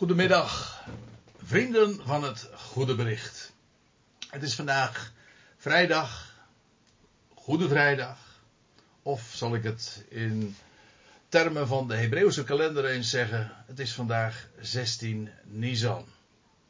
Goedemiddag, vrienden van het Goede Bericht. Het is vandaag vrijdag, Goede Vrijdag, of zal ik het in termen van de Hebreeuwse kalender eens zeggen: het is vandaag 16 Nisan,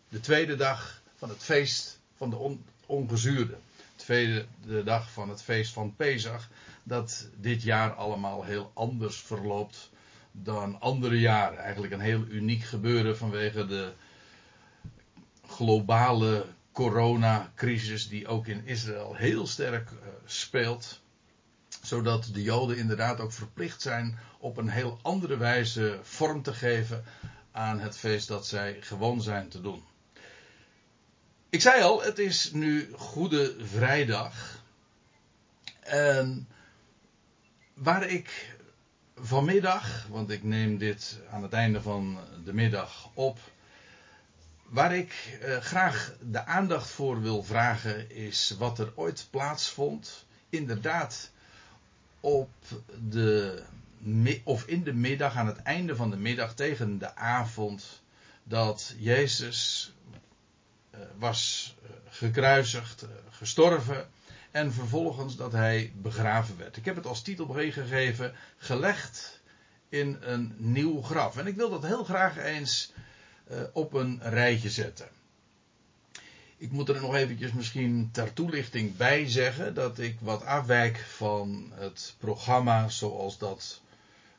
de tweede dag van het feest van de on ongezuurde. De tweede de dag van het feest van Pesach, dat dit jaar allemaal heel anders verloopt dan andere jaren. Eigenlijk een heel uniek gebeuren vanwege de globale coronacrisis die ook in Israël heel sterk uh, speelt. Zodat de Joden inderdaad ook verplicht zijn op een heel andere wijze vorm te geven aan het feest dat zij gewoon zijn te doen. Ik zei al, het is nu Goede Vrijdag. En waar ik vanmiddag, want ik neem dit aan het einde van de middag op. Waar ik eh, graag de aandacht voor wil vragen is wat er ooit plaatsvond. Inderdaad, op de, of in de middag, aan het einde van de middag, tegen de avond, dat Jezus eh, was eh, gekruisigd, eh, gestorven en vervolgens dat hij begraven werd. Ik heb het als titel gegeven: Gelegd in een nieuw graf. En ik wil dat heel graag eens uh, op een rijtje zetten. Ik moet er nog eventjes misschien ter toelichting bij zeggen dat ik wat afwijk van het programma zoals dat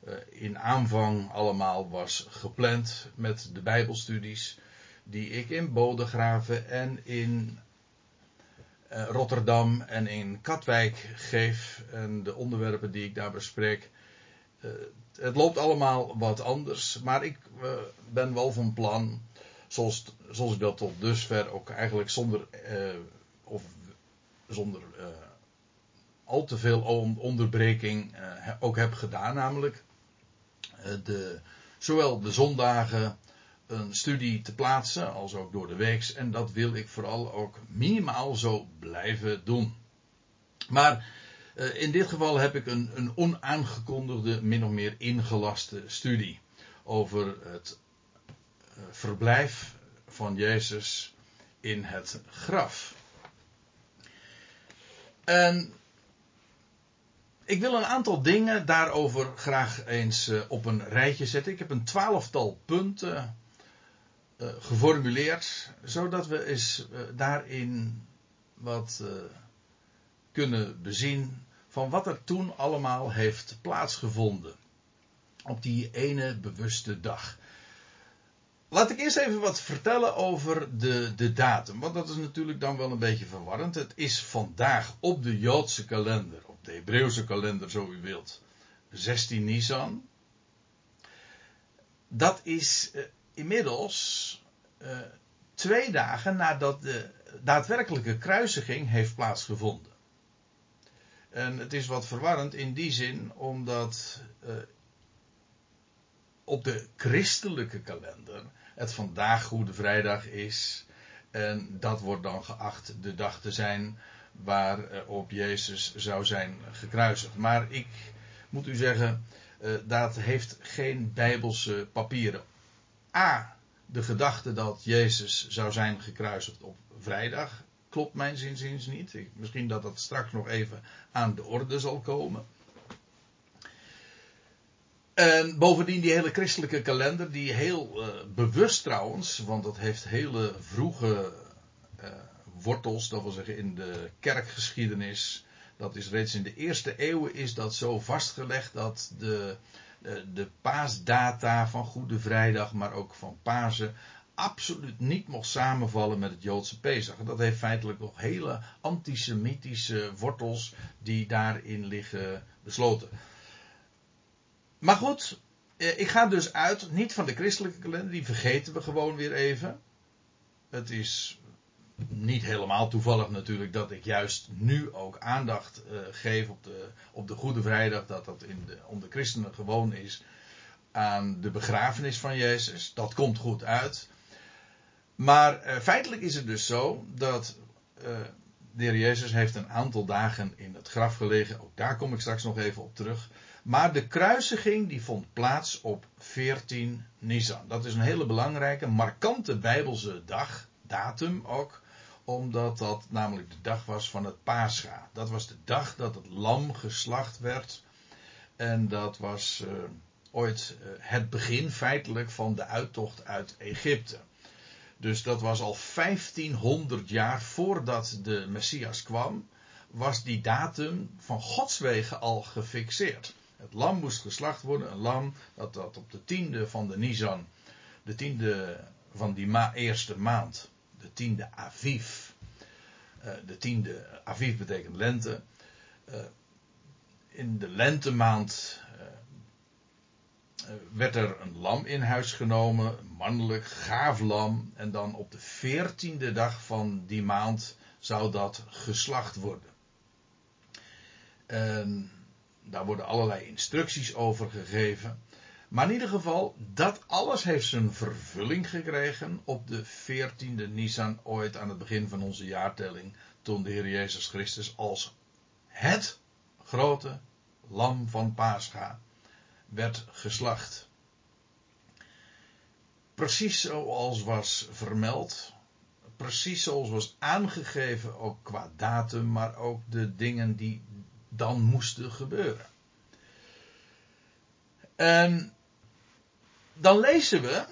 uh, in aanvang allemaal was gepland met de Bijbelstudies die ik in Bodegraven en in Rotterdam en in Katwijk geef en de onderwerpen die ik daar bespreek. Uh, het loopt allemaal wat anders, maar ik uh, ben wel van plan, zoals, zoals ik dat tot dusver ook eigenlijk zonder, of zonder al te veel onderbreking ook heb gedaan, namelijk de, zowel de zondagen een studie te plaatsen, als ook door de weeks. En dat wil ik vooral ook minimaal zo blijven doen. Maar uh, in dit geval heb ik een, een onaangekondigde, min of meer ingelaste studie over het uh, verblijf van Jezus in het graf. En ik wil een aantal dingen daarover graag eens uh, op een rijtje zetten. Ik heb een twaalftal punten uh, geformuleerd, zodat we eens uh, daarin wat uh, kunnen bezien van wat er toen allemaal heeft plaatsgevonden. Op die ene bewuste dag. Laat ik eerst even wat vertellen over de, de datum, want dat is natuurlijk dan wel een beetje verwarrend. Het is vandaag op de Joodse kalender, op de Hebreeuwse kalender zo u wilt, 16 Nisan. Dat is inmiddels uh, twee dagen nadat de daadwerkelijke kruisiging heeft plaatsgevonden. En het is wat verwarrend in die zin, omdat uh, op de christelijke kalender het vandaag Goede Vrijdag is. En dat wordt dan geacht de dag te zijn waarop Jezus zou zijn gekruisigd. Maar ik moet u zeggen, dat heeft geen bijbelse papieren. A. De gedachte dat Jezus zou zijn gekruisigd op vrijdag klopt mijn zinziens niet. Misschien dat dat straks nog even aan de orde zal komen. En bovendien die hele christelijke kalender, die heel uh, bewust trouwens, want dat heeft hele vroege uh, wortels, dat wil zeggen in de kerkgeschiedenis. Dat is reeds in de eerste eeuwen is dat zo vastgelegd dat de, de, de paasdata van Goede Vrijdag, maar ook van Pasen, absoluut niet mocht samenvallen met het Joodse Pesach. Dat heeft feitelijk nog hele antisemitische wortels die daarin liggen besloten. Maar goed, eh, ik ga dus uit, niet van de christelijke kalender, die vergeten we gewoon weer even. Het is niet helemaal toevallig natuurlijk dat ik juist nu ook aandacht uh, geef op de, op de Goede Vrijdag, dat dat in de, onder christenen gewoon is aan de begrafenis van Jezus. Dat komt goed uit. Maar uh, feitelijk is het dus zo dat uh, de heer Jezus heeft een aantal dagen in het graf gelegen. Ook daar kom ik straks nog even op terug. Maar de kruisiging die vond plaats op 14 Nisan. Dat is een hele belangrijke, markante Bijbelse dag, datum ook, omdat dat namelijk de dag was van het Pascha. Dat was de dag dat het lam geslacht werd. En dat was uh, ooit uh, het begin feitelijk van de uittocht uit Egypte. Dus dat was al 1500 jaar voordat de Messias kwam, was die datum van Gods wegen al gefixeerd. Het lam moest geslacht worden, een lam dat, dat op de tiende van de Nisan, de tiende van die eerste maand, de tiende Aviv. Uh, de tiende Aviv betekent lente. Uh, in de lentemaand uh, werd er een lam in huis genomen, een mannelijk gaaf lam. En dan op de veertiende dag van die maand zou dat geslacht worden. En daar worden allerlei instructies over gegeven. Maar in ieder geval, dat alles heeft zijn vervulling gekregen op de 14e Nisan ooit aan het begin van onze jaartelling. Toen de Heer Jezus Christus als het grote lam van Pascha werd geslacht. Precies zoals was vermeld. Precies zoals was aangegeven, ook qua datum, maar ook de dingen die dan moesten gebeuren. En dan lezen we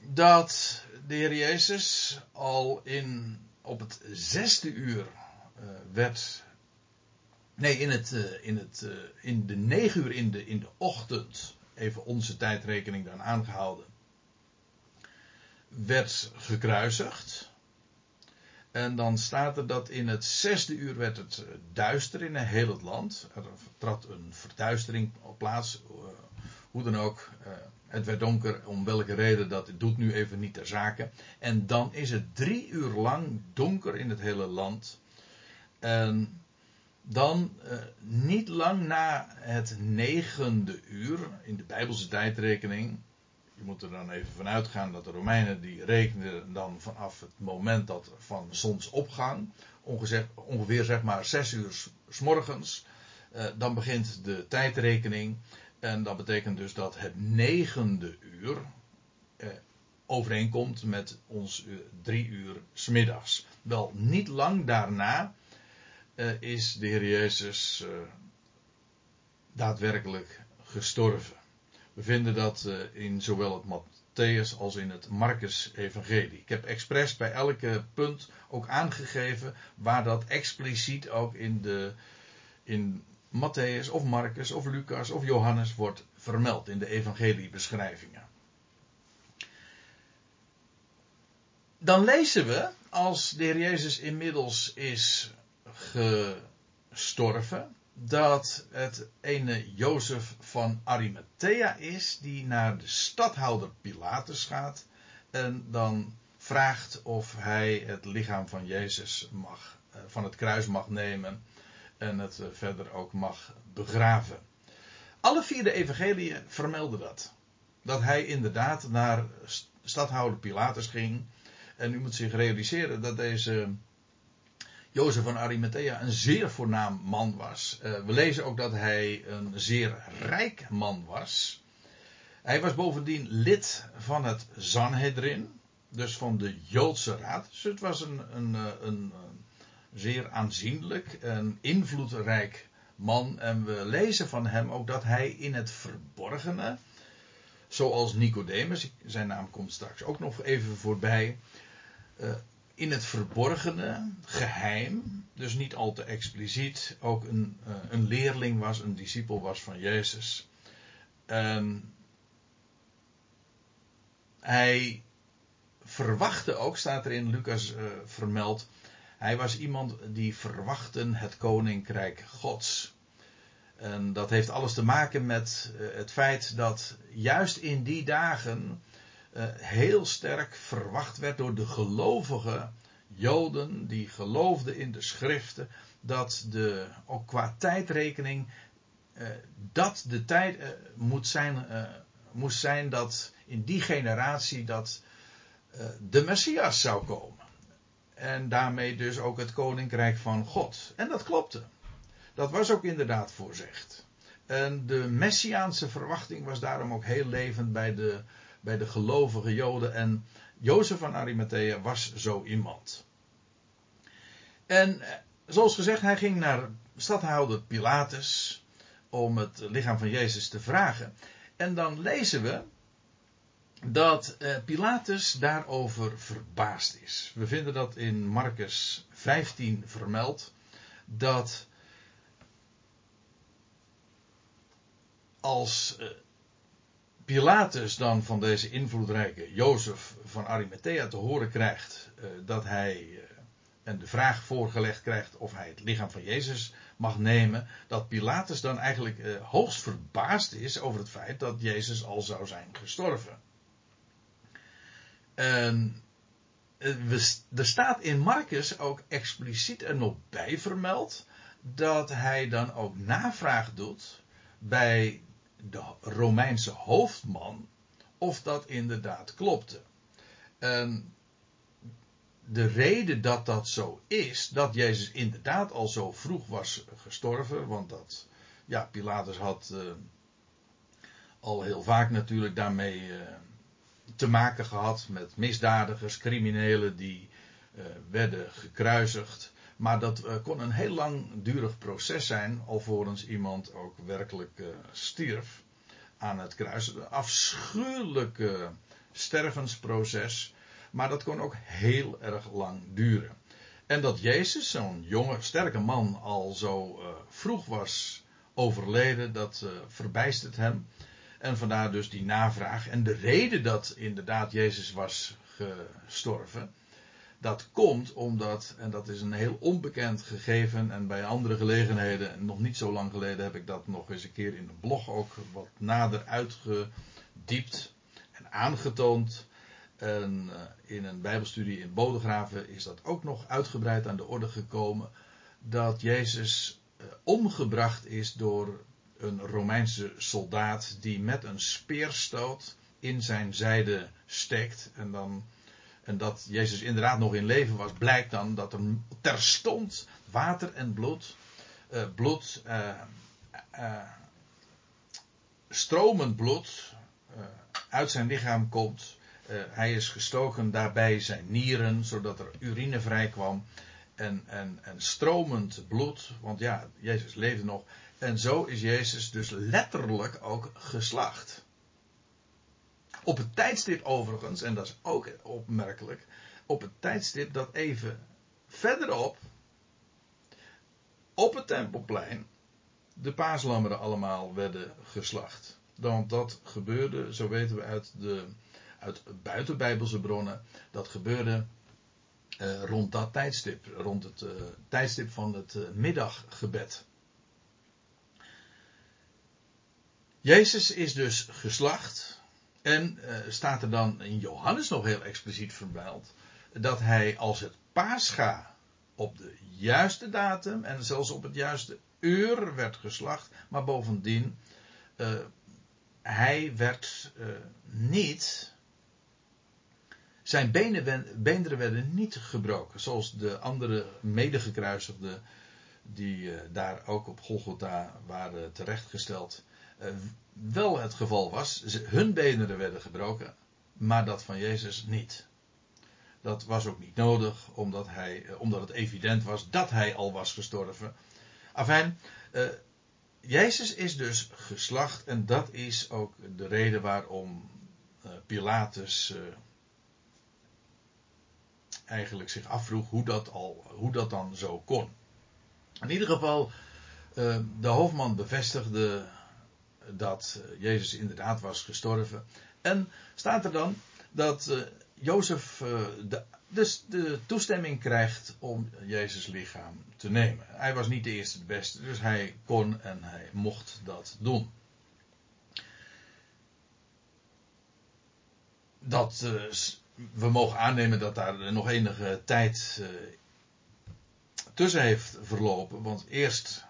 dat de Heer Jezus al in, op het zesde uur uh, werd. Nee, in, het, uh, in, het, uh, in de negen uur in de, in de ochtend, even onze tijdrekening dan aangehouden, werd gekruisigd. En dan staat er dat in het zesde uur werd het duister in heel het land. Er trad een verduistering op plaats. Hoe dan ook. Het werd donker, om welke reden dat doet nu even niet ter zake. En dan is het drie uur lang donker in het hele land. En dan, eh, niet lang na het negende uur, in de Bijbelse tijdrekening. Je moet er dan even vanuit gaan dat de Romeinen die rekenden dan vanaf het moment dat van zonsopgang, ongeveer, ongeveer zeg maar zes uur s morgens, eh, dan begint de tijdrekening. En dat betekent dus dat het negende uur eh, overeenkomt met ons uh, drie uur smiddags. Wel, niet lang daarna eh, is de Heer Jezus eh, daadwerkelijk gestorven. We vinden dat eh, in zowel het Matthäus als in het Marcus-evangelie. Ik heb expres bij elke punt ook aangegeven waar dat expliciet ook in de, in Matthäus of Marcus of Lucas of Johannes wordt vermeld in de evangeliebeschrijvingen. Dan lezen we, als de Heer Jezus inmiddels is gestorven, dat het ene Jozef van Arimathea is die naar de stadhouder Pilatus gaat en dan vraagt of hij het lichaam van Jezus mag, eh, van het kruis mag nemen en het eh, verder ook mag begraven. Alle vier de evangeliën vermelden dat. Dat hij inderdaad naar stadhouder Pilatus ging. En u moet zich realiseren dat deze Jozef van Arimathea een zeer voornaam man was. Uh, we lezen ook dat hij een zeer rijk man was. Hij was bovendien lid van het Sanhedrin, dus van de Joodse Raad. Dus het was een, een, een zeer aanzienlijk en invloedrijk man. En we lezen van hem ook dat hij in het verborgene, zoals Nicodemus, zijn naam komt straks ook nog even voorbij, uh, in het verborgene, geheim, dus niet al te expliciet, ook een, uh, een leerling was, een discipel was van Jezus. En hij verwachtte ook, staat er in Lucas uh, vermeld, hij was iemand die verwachtte het koninkrijk Gods. En dat heeft alles te maken met uh, het feit dat juist in die dagen uh, heel sterk verwacht werd door de gelovige Joden die geloofden in de schriften dat de, ook qua tijdrekening, uh, dat de tijd moet, zijn, moest zijn dat in die generatie dat de Messias zou komen. En daarmee dus ook het koninkrijk van God. En dat klopte. Dat was ook inderdaad voorzegd. En de messiaanse verwachting was daarom ook heel levend bij de, bij de gelovige Joden. En Jozef van Arimathea was zo iemand. En eh, zoals gezegd, hij ging naar stadhouder Pilatus om het lichaam van Jezus te vragen. En dan lezen we dat eh, Pilatus daarover verbaasd is. We vinden dat in Marcus 15 vermeld. Dat als eh, Pilatus dan van deze invloedrijke Jozef van Arimathea te horen krijgt eh, dat hij en de vraag voorgelegd krijgt of hij het lichaam van Jezus mag nemen, dat Pilatus dan eigenlijk hoogst verbaasd is over het feit dat Jezus al zou zijn gestorven. En ehm, er staat in Marcus ook expliciet er nog bij vermeld dat hij dan ook navraag doet bij de Romeinse hoofdman of dat inderdaad klopte. En de reden dat dat zo is, dat Jezus inderdaad al zo vroeg was gestorven, want dat, ja, Pilatus had uh, al heel vaak natuurlijk daarmee uh, te maken gehad met misdadigers, criminelen die uh, werden gekruisigd. Maar dat uh, kon een heel langdurig proces zijn, alvorens iemand ook werkelijk uh, stierf aan het kruis. Een afschuwelijke stervensproces, maar dat kon ook heel erg lang duren. En dat Jezus, zo'n jonge, sterke man, al zo vroeg was overleden, dat verbijstert hem. En vandaar dus die navraag. En de reden dat inderdaad Jezus was gestorven. Dat komt omdat, en dat is een heel onbekend gegeven. En bij andere gelegenheden, nog niet zo lang geleden, heb ik dat nog eens een keer in de blog ook wat nader uitgediept en aangetoond. En eh, in een Bijbelstudie in Bodegraven is dat ook nog uitgebreid aan de orde gekomen. Dat Jezus eh, omgebracht is door een Romeinse soldaat die met een speerstoot in zijn zijde steekt. En, dan, en dat Jezus inderdaad nog in leven was, blijkt dan dat er terstond water en bloed, uh, bloed, uh, uh, stromend bloed uit zijn lichaam komt. hij is gestoken daarbij zijn nieren, zodat er urine vrij kwam. En, en, en stromend bloed, want ja, Jezus leefde nog. En zo is Jezus dus letterlijk ook geslacht. Op het tijdstip overigens, en dat is ook opmerkelijk, op het tijdstip dat even verderop, op het tempelplein, de paaslammeren allemaal werden geslacht. Want dat gebeurde, zo weten we uit de uit buitenbijbelse bronnen, dat gebeurde uh, rond dat tijdstip, rond het uh, tijdstip van het uh, middaggebed. Jezus is dus geslacht. En uh, staat er dan in Johannes nog heel expliciet vermeld. Dat hij als het paascha op de juiste datum en zelfs op het juiste uur werd geslacht. Maar bovendien, uh, hij werd uh, niet. Zijn benen, beenderen werden niet gebroken. Zoals de andere medegekruisigden die daar ook op Golgotha waren terechtgesteld eh, wel het geval was. Hun benen werden gebroken, maar dat van Jezus niet. Dat was ook niet nodig, omdat, hij, eh, omdat het evident was dat hij al was gestorven. Afijn, uh, Jezus is dus geslacht en dat is ook de reden waarom Pilatus eigenlijk zich afvroeg hoe dat, al, hoe dat dan zo kon. In ieder geval, de hoofdman bevestigde dat eh, Jezus inderdaad was gestorven. En staat er dan dat uh, Jozef uh, de, dus de toestemming krijgt om Jezus lichaam te nemen. Hij was niet de eerste de beste, dus hij kon en hij mocht dat doen. Dat we mogen aannemen dat daar nog enige tijd tussen heeft verlopen, want eerst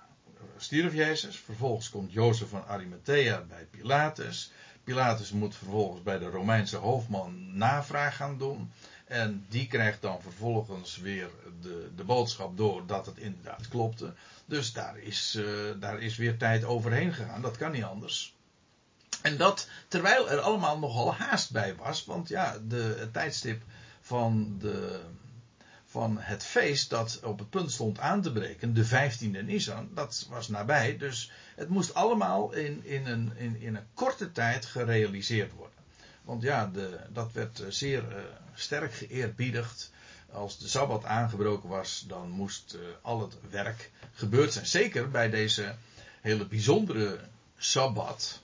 stierf Jezus. Vervolgens komt Jozef van Arimathea bij Pilatus. Pilatus moet vervolgens bij de Romeinse hoofdman navraag gaan doen. En die krijgt dan vervolgens weer de, de boodschap door dat het inderdaad klopte. Dus daar is, uh, daar is weer tijd overheen gegaan. Dat kan niet anders. En dat terwijl er allemaal nogal haast bij was. Want ja, de, het tijdstip van, de, van het feest dat op het punt stond aan te breken, de 15e Nisan, dat was nabij. Dus het moest allemaal in, in, een, in, in een korte tijd gerealiseerd worden. Want ja, de, dat werd eh, zeer uh, sterk geëerbiedigd. Als de Sabbat aangebroken was, dan moest uh, al het werk gebeurd zijn. Zeker bij deze hele bijzondere Sabbat.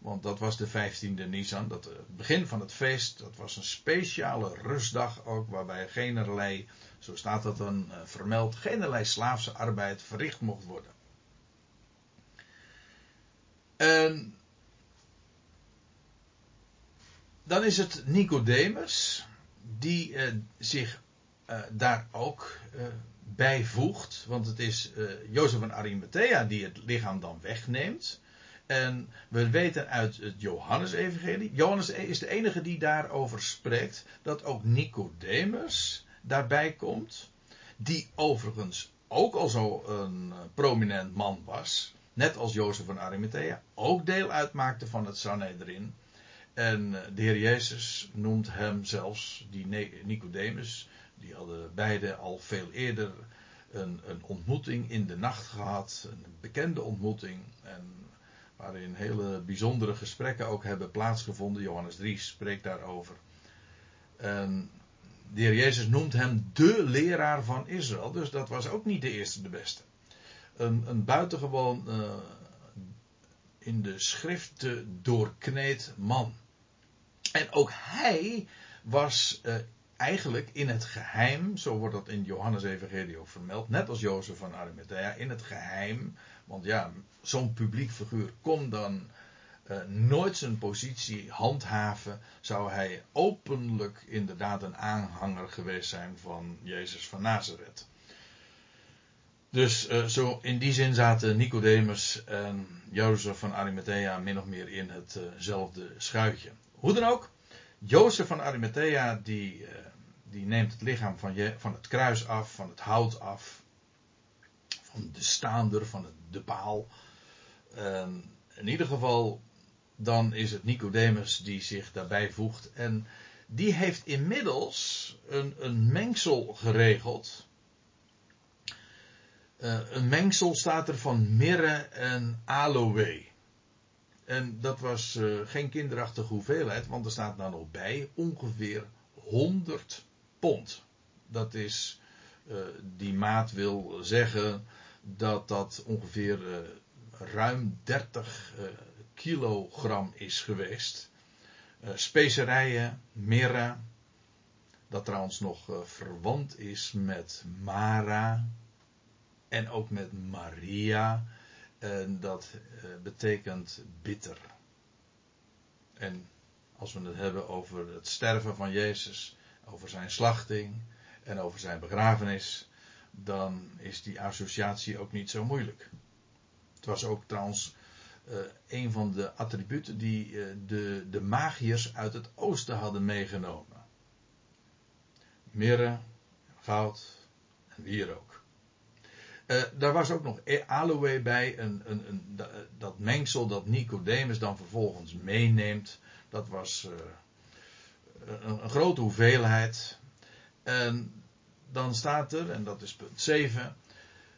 Want dat was de 15e Nisan, dat, het begin van het feest. Dat was een speciale rustdag ook, waarbij generlei, zo staat dat dan uh, vermeld, generlei slaafse arbeid verricht mocht worden. En dan is het Nicodemus, die uh, zich uh, daar ook uh, bijvoegt. Want het is Jozef van Arimathea die het lichaam dan wegneemt. En we weten uit het Johannes-evangelie. Johannes is de enige die daarover spreekt. Dat ook Nicodemus daarbij komt. Die overigens ook al zo een prominent man was. Net als Jozef van Arimathea. Ook deel uitmaakte van het Sanhedrin. En de Heer Jezus noemt hem zelfs, die Nicodemus, die hadden beide al veel eerder een, een, ontmoeting in de nacht gehad, een bekende ontmoeting, en waarin hele bijzondere gesprekken ook hebben plaatsgevonden. Johannes 3 spreekt daarover. En de Heer Jezus noemt hem de leraar van Israël, dus dat was ook niet de eerste de beste. Een, een buitengewoon uh, in de schriften doorkneed man. En ook hij was uh, eigenlijk in het geheim, zo wordt dat in Johannes Evangelie ook vermeld, net als Jozef van Arimathea, in het geheim, want ja, zo'n publiek figuur kon dan uh, nooit zijn positie handhaven, zou hij openlijk inderdaad een aanhanger geweest zijn van Jezus van Nazareth. Dus uh, zo in die zin zaten Nicodemus en Jozef van Arimathea min of meer in hetzelfde uh schuitje. Hoe dan ook, Jozef van Arimathea die, die neemt het lichaam van, je, van het kruis af, van het hout af, de staander, van de paal. in ieder geval, dan is het Nicodemus die zich daarbij voegt. En die heeft inmiddels een, een mengsel geregeld uh, een mengsel staat er van mirre en aloe. En dat was uh, geen kinderachtige hoeveelheid, want er staat nou nog bij ongeveer 100 pond. Dat is, die maat wil zeggen dat dat ongeveer ruim 30 kilogram is geweest. specerijen, mirre, dat trouwens nog verwant is met Mara, en ook met Maria. En dat betekent bitter. En als we het hebben over het sterven van Jezus, over zijn slachting en over zijn begrafenis, dan is die associatie ook niet zo moeilijk. Het was ook trouwens uh, een van de attributen die uh, de, de magiërs uit het oosten hadden meegenomen. Mirre, goud en wierook. Uh, daar was ook nog aloe bij, een, een, een, dat mengsel dat Nicodemus dan vervolgens meeneemt. Dat was een, grote hoeveelheid. En dan staat er, en dat is punt 7,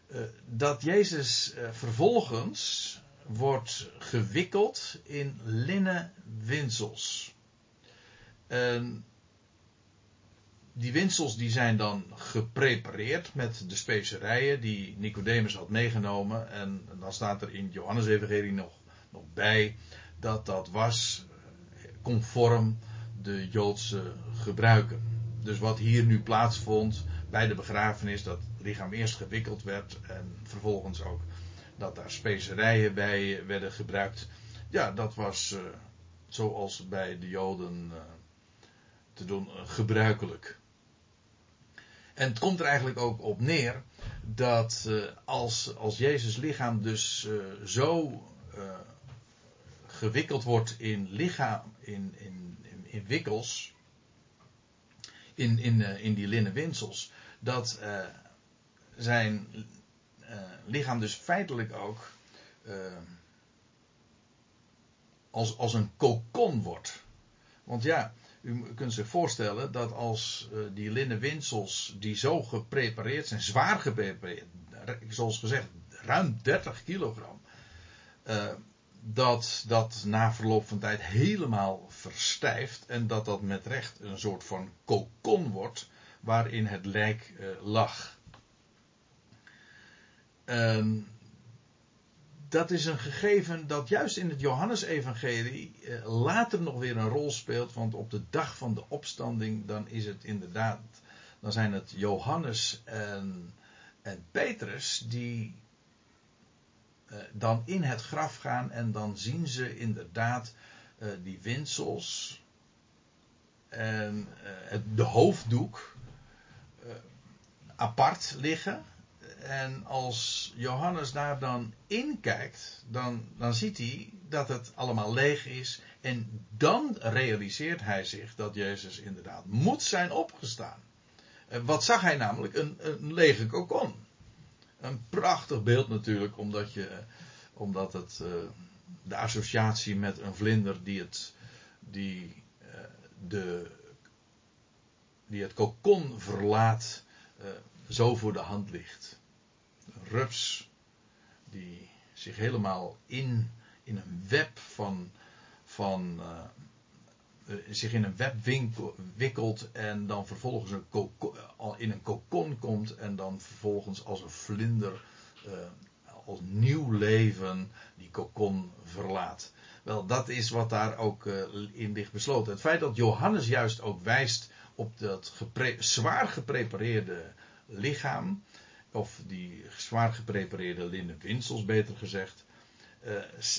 uh, dat Jezus vervolgens wordt gewikkeld in linnen winsels. En die winsels die zijn dan geprepareerd met de specerijen die Nicodemus had meegenomen. En dan staat er in Johannes Evangelie nog, nog bij dat dat was conform de Joodse gebruiken. Dus wat hier nu plaatsvond bij de begrafenis, dat het lichaam eerst gewikkeld werd en vervolgens ook dat daar specerijen bij werden gebruikt. Ja, dat was uh, zoals bij de Joden uh, te doen uh, gebruikelijk. En het komt er eigenlijk ook op neer dat als, als Jezus lichaam dus zo gewikkeld wordt in lichaam, in, in, in, wikkels, in, in, in die linnen winsels, dat zijn lichaam dus feitelijk ook als, als een kokon wordt. Want ja, u kunt zich voorstellen dat als die linnen winsels die zo geprepareerd zijn, zwaar geprepareerd, zoals gezegd, ruim 30 kilogram, dat dat na verloop van tijd helemaal verstijft en dat dat met recht een soort van kokon wordt waarin het lijk uh, lag. Um, dat is een gegeven dat juist in het Johannesevangelie eh, later nog weer een rol speelt. Want op de dag van de opstanding, dan is het inderdaad. Dan zijn het Johannes en, en Petrus die dan in het graf gaan. En dan zien ze inderdaad eh, die winsels. En het, de hoofddoek apart liggen. En als Johannes daar dan in kijkt, dan, dan ziet hij dat het allemaal leeg is. En dan realiseert hij zich dat Jezus inderdaad moet zijn opgestaan. Wat zag hij namelijk? Een, een lege kokon. Een prachtig beeld natuurlijk, omdat, je, omdat het, uh, de associatie met een vlinder die het, die, uh, de, die het kokon verlaat, uh, zo voor de hand ligt. Rups die zich helemaal in, in een web van, van zich in een web wikkelt en dan vervolgens een in een kokon komt en dan vervolgens als een vlinder uh, als nieuw leven die kokon verlaat. Wel, dat is wat daar ook uh, in ligt besloten. Het feit dat Johannes juist ook wijst op dat zwaar geprepareerde lichaam, of die zwaar geprepareerde linnen winsels beter gezegd,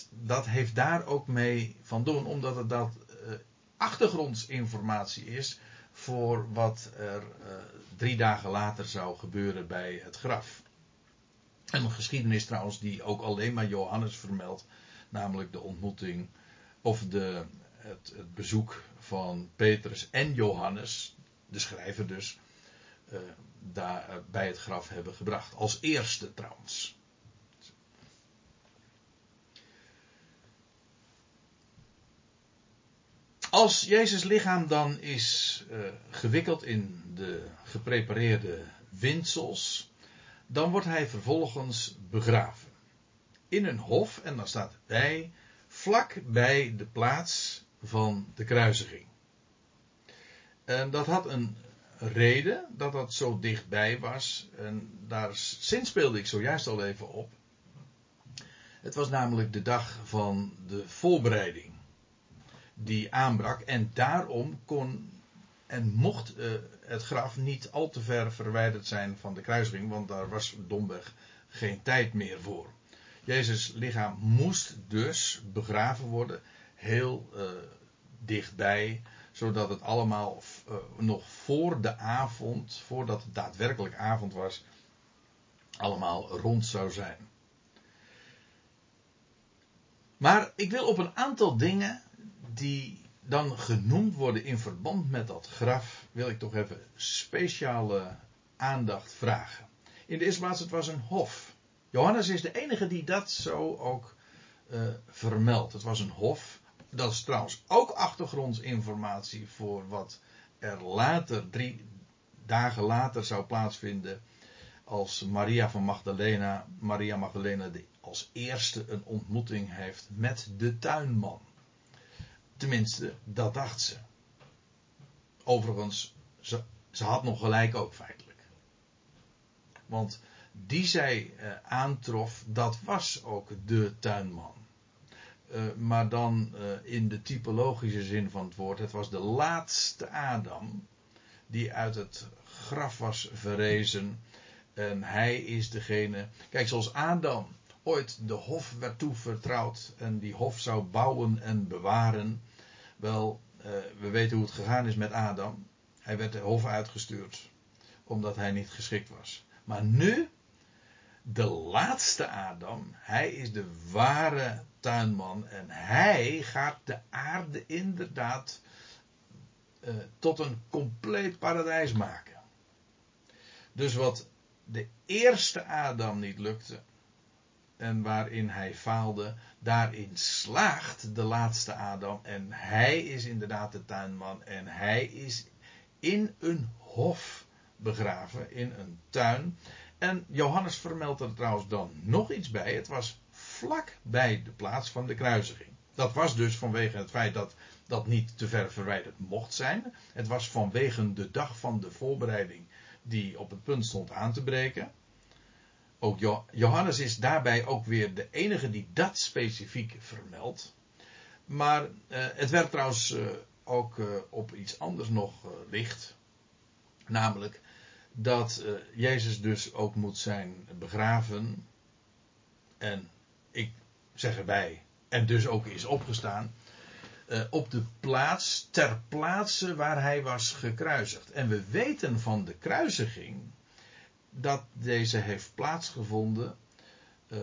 dat heeft daar ook mee van doen, omdat het dat achtergrondsinformatie is voor wat er uh, drie dagen later zou gebeuren bij het graf. En een geschiedenis trouwens die ook alleen maar Johannes vermeldt, namelijk de ontmoeting of de, het, het bezoek van Petrus en Johannes, de schrijver dus, daar eh, bij het graf hebben gebracht. Als eerste trouwens. Als Jezus lichaam dan is uh, gewikkeld in de geprepareerde windsels, dan wordt hij vervolgens begraven. In een hof, en dan staat bij, vlak bij de plaats van de kruisiging. En dat had een reden dat dat zo dichtbij was. En daar speelde ik zojuist al even op. Het was namelijk de dag van de voorbereiding die aanbrak. En daarom kon en mocht uh, het graf niet al te ver verwijderd zijn van de kruising, want daar was domweg geen tijd meer voor. Jezus lichaam moest dus begraven worden, heel uh, dichtbij zodat het allemaal uh, nog voor de avond, voordat het daadwerkelijk avond was, allemaal rond zou zijn. Maar ik wil op een aantal dingen die dan genoemd worden in verband met dat graf, wil ik toch even speciale aandacht vragen. In de eerste plaats, het was een hof. Johannes is de enige die dat zo ook uh, vermeldt. Het was een hof dat is trouwens ook achtergrondinformatie voor wat er later, drie dagen later zou plaatsvinden. Als Maria van Magdalena, Maria Magdalena die als eerste een ontmoeting heeft met de tuinman. Tenminste, dat dacht ze. Overigens, ze, ze had nog gelijk ook feitelijk. Want die zij eh, aantrof, dat was ook de tuinman. Uh, maar dan uh, in de typologische zin van het woord. Het was de laatste Adam die uit het graf was verrezen. En hij is degene. Kijk, zoals Adam ooit de hof werd toevertrouwd. En die hof zou bouwen en bewaren. Wel, uh, we weten hoe het gegaan is met Adam. Hij werd de hof uitgestuurd. Omdat hij niet geschikt was. Maar nu de laatste Adam, hij is de ware tuinman en hij gaat de aarde inderdaad eh, tot een compleet paradijs maken. Dus wat de eerste Adam niet lukte en waarin hij faalde, daarin slaagt de laatste Adam en hij is inderdaad de tuinman en hij is in een hof begraven, in een tuin. En Johannes vermeldt er trouwens dan nog iets bij. Het was vlak bij de plaats van de kruisiging. Dat was dus vanwege het feit dat dat niet te ver verwijderd mocht zijn. Het was vanwege de dag van de voorbereiding die op het punt stond aan te breken. Ook Johannes is daarbij ook weer de enige die dat specifiek vermeldt. Maar eh, het werd trouwens eh, ook eh, op iets anders nog licht. Namelijk dat Jezus dus ook moet zijn begraven. En ik zeg erbij, en dus ook is opgestaan. Op de plaats, ter plaatse waar hij was gekruisigd. En we weten van de kruisiging dat deze heeft plaatsgevonden. Uh,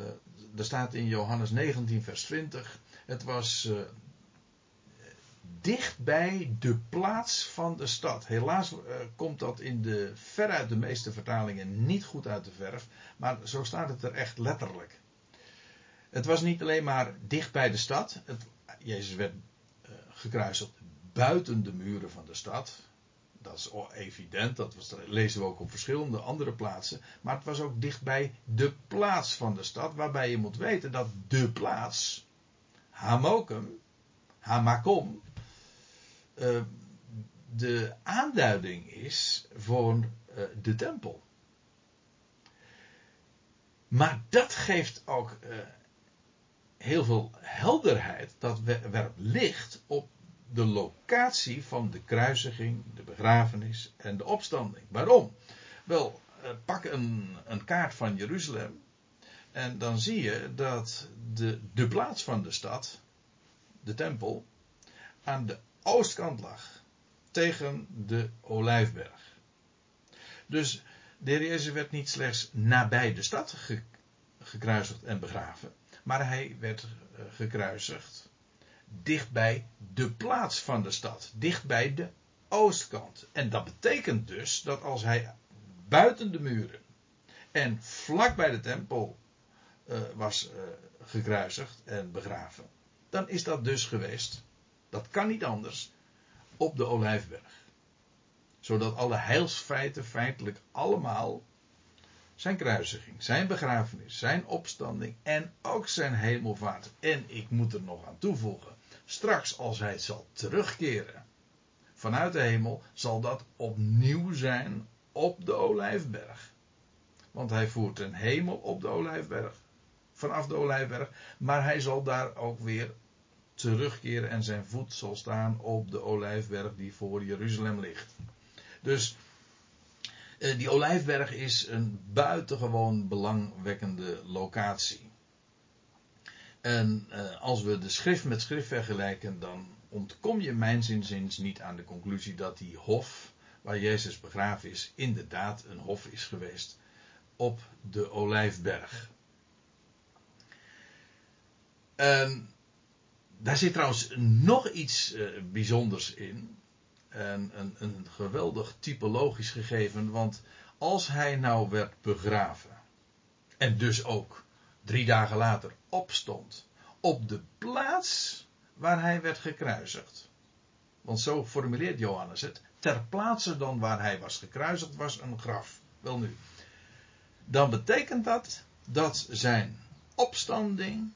er staat in Johannes 19, vers 20. Het was uh, dicht bij de plaats van de stad. Helaas komt dat in de veruit de meeste vertalingen niet goed uit de verf. Maar zo staat het er echt letterlijk. Het was niet alleen maar dicht bij de stad. Het, Jezus werd gekruisigd buiten de muren van de stad. Dat is evident, dat lezen we ook op verschillende andere plaatsen. Maar het was ook dicht bij de plaats van de stad, waarbij je moet weten dat de plaats, Hamokum, Hamakom, uh, de aanduiding is voor uh, de tempel. Maar dat geeft ook uh, heel veel helderheid. Dat werpt licht op de locatie van de kruisiging, de begrafenis en de opstanding. Waarom? Wel, eh, pak een, een kaart van Jeruzalem. En dan zie je dat de, de plaats van de stad, de tempel, aan de oostkant lag. Tegen de Olijfberg. Dus de heer Jezus werd niet slechts nabij de stad gekruisigd en begraven. Maar hij werd uh, dichtbij de plaats van de stad, dichtbij de oostkant. En dat betekent dus dat als hij buiten de muren en vlak bij de tempel uh, was uh, gekruisigd en begraven, dan is dat dus geweest, dat kan niet anders, op de Olijfberg. Zodat alle heilsfeiten feitelijk allemaal zijn kruisiging, zijn begrafenis, zijn opstanding en ook zijn hemelvaart. En ik moet er nog aan toevoegen, straks als hij zal terugkeren vanuit de hemel, zal dat opnieuw zijn op de Olijfberg. Want hij voert een hemel op de Olijfberg, vanaf de Olijfberg, maar hij zal daar ook weer terugkeren en zijn voet zal staan op de Olijfberg die voor Jeruzalem ligt. Dus eh, die Olijfberg is een buitengewoon belangwekkende locatie. En uh, als we de schrift met schrift vergelijken, dan ontkom je mijn zinzins niet aan de conclusie dat die hof waar Jezus begraven is, inderdaad een hof is geweest op de Olijfberg. En daar zit trouwens nog iets uh, bijzonders in een, een, een geweldig typologisch gegeven. Want als hij nou werd begraven. En dus ook drie dagen later opstond. Op de plaats waar hij werd gekruisigd. Want zo formuleert Johannes het. Ter plaatse dan waar hij was gekruisigd was een graf. Wel nu. Dan betekent dat dat zijn opstanding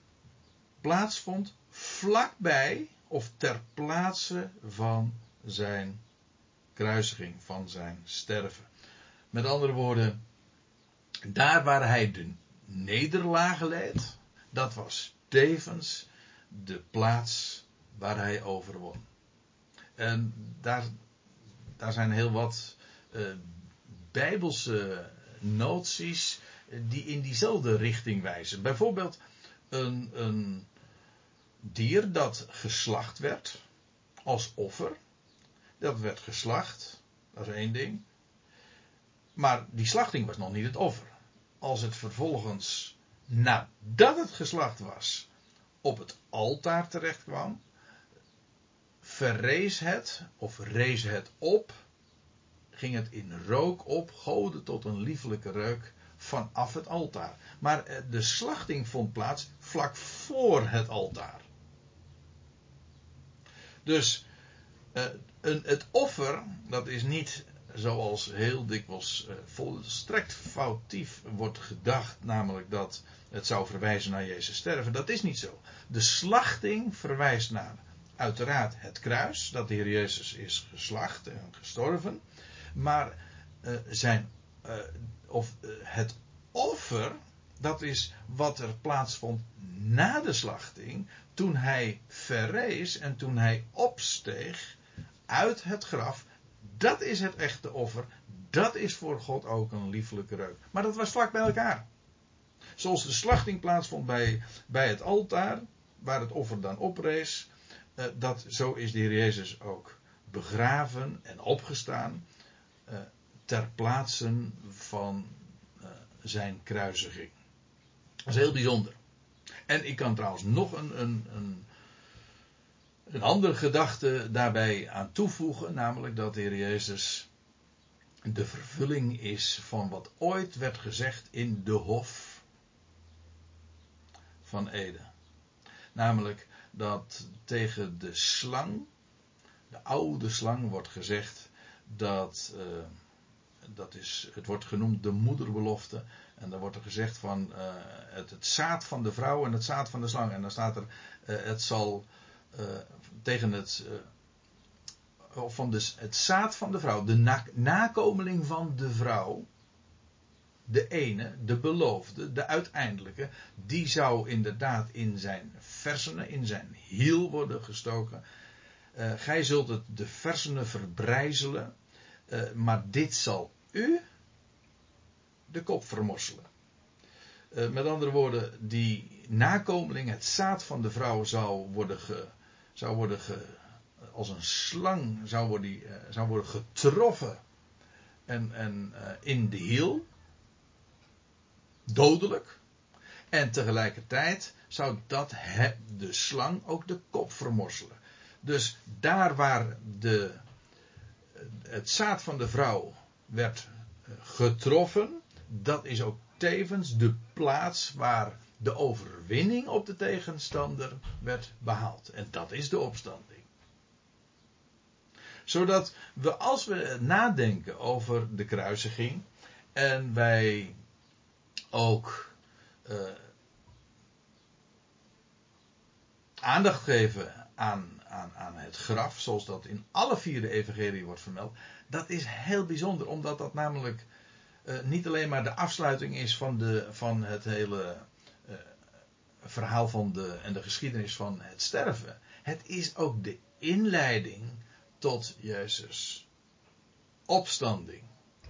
plaatsvond vlakbij of ter plaatse van zijn kruisiging, van zijn sterven. Met andere woorden, daar waar hij de nederlagen leed, dat was tevens de plaats waar hij overwon. En daar, daar zijn heel wat uh, bijbelse noties die in diezelfde richting wijzen. Bijvoorbeeld een, een dier dat geslacht werd als offer. Dat werd geslacht. Dat is één ding. Maar die slachting was nog niet het offer. Als het vervolgens, nadat het geslacht was, op het altaar terecht kwam, verrees het, of rees het op, ging het in rook op, goden tot een liefelijke reuk vanaf het altaar. Maar eh, de slachting vond plaats vlak voor het altaar. Dus uh, een, het offer, dat is niet zoals heel dikwijls uh, volstrekt foutief wordt gedacht, namelijk dat het zou verwijzen naar Jezus sterven. Dat is niet zo. De slachting verwijst naar uiteraard het kruis, dat de Heer Jezus is geslacht en gestorven. Maar uh, zijn, uh, of het offer, dat is wat er plaatsvond na de slachting, toen hij verrees en toen hij opsteeg uit het graf. Dat is het echte offer. Dat is voor God ook een liefelijke reuk. Maar dat was vlak bij elkaar. Zoals de slachting plaatsvond bij, bij het altaar, waar het offer dan oprees, uh, dat, zo is de Heer Jezus ook begraven en opgestaan uh, ter plaatse van uh, zijn kruisiging. Dat is heel bijzonder. En ik kan trouwens nog een, een, een, een andere gedachte daarbij aan toevoegen, namelijk dat de Heer Jezus de vervulling is van wat ooit werd gezegd in de Hof van Ede. Namelijk dat tegen de slang, de oude slang, wordt gezegd dat, uh, dat is, het wordt genoemd de moederbelofte. En dan wordt er gezegd van uh, het, zaad van de vrouw en het zaad van de slang. En dan staat er, uh, het zal tegen het, of van de, het zaad van de vrouw, de na, nakomeling van de vrouw de ene, de beloofde, de uiteindelijke, die zou inderdaad in zijn versenen, in zijn hiel worden gestoken. Uh, gij zult het de versenen verbrijzelen, uh, maar dit zal u de kop vermorselen. Uh, met andere woorden, die nakomeling, het zaad van de vrouw zou worden, ge, zou worden als een slang zou worden, zou worden getroffen en, en in de hiel dodelijk. En tegelijkertijd zou dat de slang ook de kop vermorselen. Dus daar waar de, het zaad van de vrouw werd eh, getroffen, dat is ook tevens de plaats waar de overwinning op de tegenstander werd behaald. En dat is de opstanding. Zodat we als we nadenken over de kruisiging en wij ook uh, aandacht geven aan, aan, aan het graf, zoals dat in alle vier de evangelie wordt vermeld. Dat is heel bijzonder, omdat dat namelijk uh, niet alleen maar de afsluiting is van, de, van het hele verhaal van de, en de geschiedenis van het sterven. Het is ook de inleiding tot Jezus' opstanding.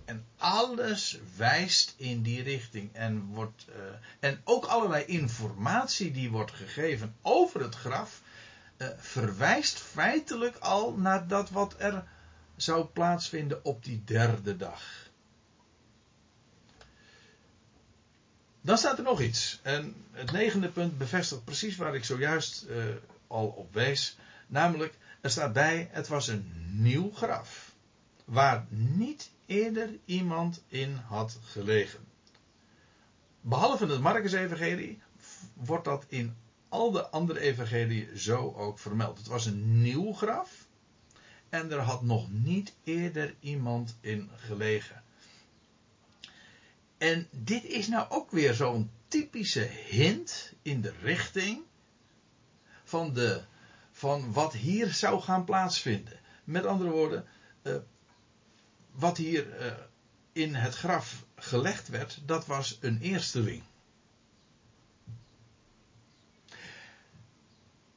En alles wijst in die richting. En, wordt, uh, en ook allerlei informatie die wordt gegeven over het graf. Uh, verwijst feitelijk al naar dat wat er zou plaatsvinden op die derde dag. Dan staat er nog iets. En het negende punt bevestigt precies waar ik zojuist uh, al op wees. Namelijk, er staat bij: het was een nieuw graf. Waar niet eerder iemand in had gelegen. Behalve het Marcus-evangelie wordt dat in al de andere evangelieën zo ook vermeld. Het was een nieuw graf en er had nog niet eerder iemand in gelegen. En dit is nou ook weer zo'n typische hint in de richting van, de, van wat hier zou gaan plaatsvinden. Met andere woorden, uh, wat hier uh, in het graf gelegd werd, dat was een eersteling.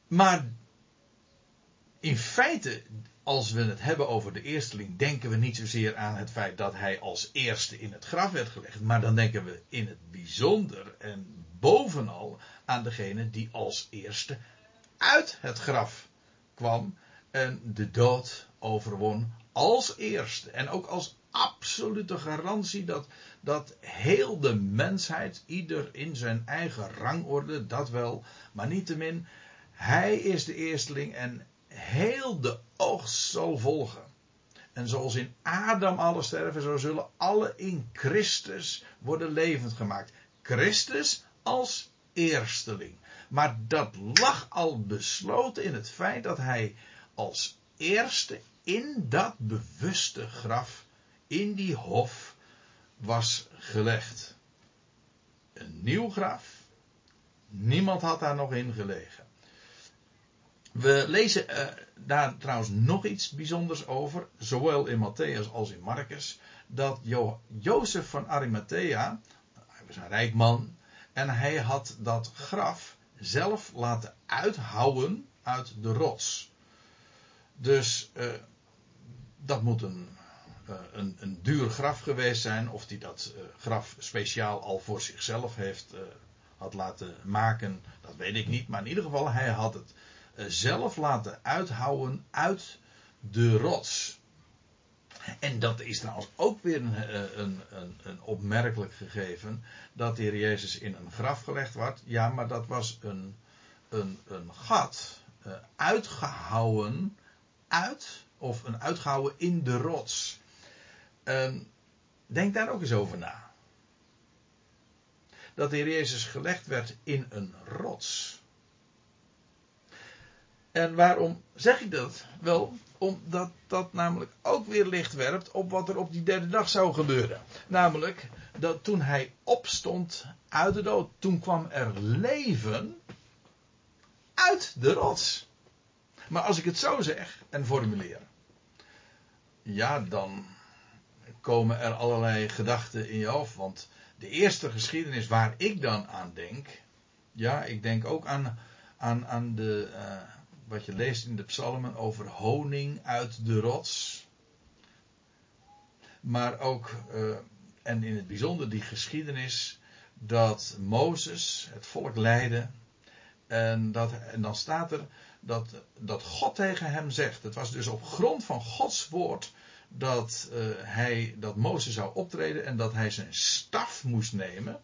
Maar in feite, als we het hebben over de eersteling, denken we niet zozeer aan het feit dat hij als eerste in het graf werd gelegd, maar dan denken we in het bijzonder en bovenal aan degene die als eerste uit het graf kwam en de dood overwon als eerste. En ook als absolute garantie dat, dat heel de mensheid, ieder in zijn eigen rangorde, dat wel, maar niettemin, hij is de eersteling en heel de oogst zal volgen. En zoals in Adam alle sterven, zo zullen alle in Christus worden levend gemaakt. Christus als eersteling. Maar dat lag al besloten in het feit dat hij als eerste in dat bewuste graf, in die hof, was gelegd. Een nieuw graf. Niemand had daar nog in gelegen. We lezen uh, daar trouwens nog iets bijzonders over, zowel in Matthäus als in Marcus, dat jo Jozef van Arimathea, hij was een rijk man, en hij had dat graf zelf laten uithouwen uit de rots. Dus uh, dat moet een, uh, een, een, duur graf geweest zijn, of die dat graf speciaal al voor zichzelf heeft had laten maken, dat weet ik niet. Maar in ieder geval, hij had het eh, zelf laten uithouwen uit de rots. En dat is trouwens ook weer een, eh, een, een, een, opmerkelijk gegeven. Dat de Heer Jezus in een graf gelegd wordt. Ja, maar dat was een, een, een gat. Uh, uitgehouwen uit. Of een uitgehouwen in de rots. Uh, denk daar ook eens over na. Dat de Heer Jezus gelegd werd in een rots. En waarom zeg ik dat? Wel, omdat dat namelijk ook weer licht werpt op wat er op die derde dag zou gebeuren. Namelijk dat toen hij opstond uit de dood, toen kwam er leven uit de rots. Maar als ik het zo zeg en formuleer, ja, dan komen er allerlei gedachten in je hoofd. Want de eerste geschiedenis waar ik dan aan denk, ja, ik denk ook aan, aan, aan de. Uh, wat je leest in de psalmen over honing uit de rots. Maar ook, uh, en in het bijzonder die geschiedenis, dat Mozes het volk leidde. En, dat, en dan staat er dat, dat God tegen hem zegt. Het was dus op grond van Gods woord dat, uh, hij, dat Mozes zou optreden en dat hij zijn staf moest nemen.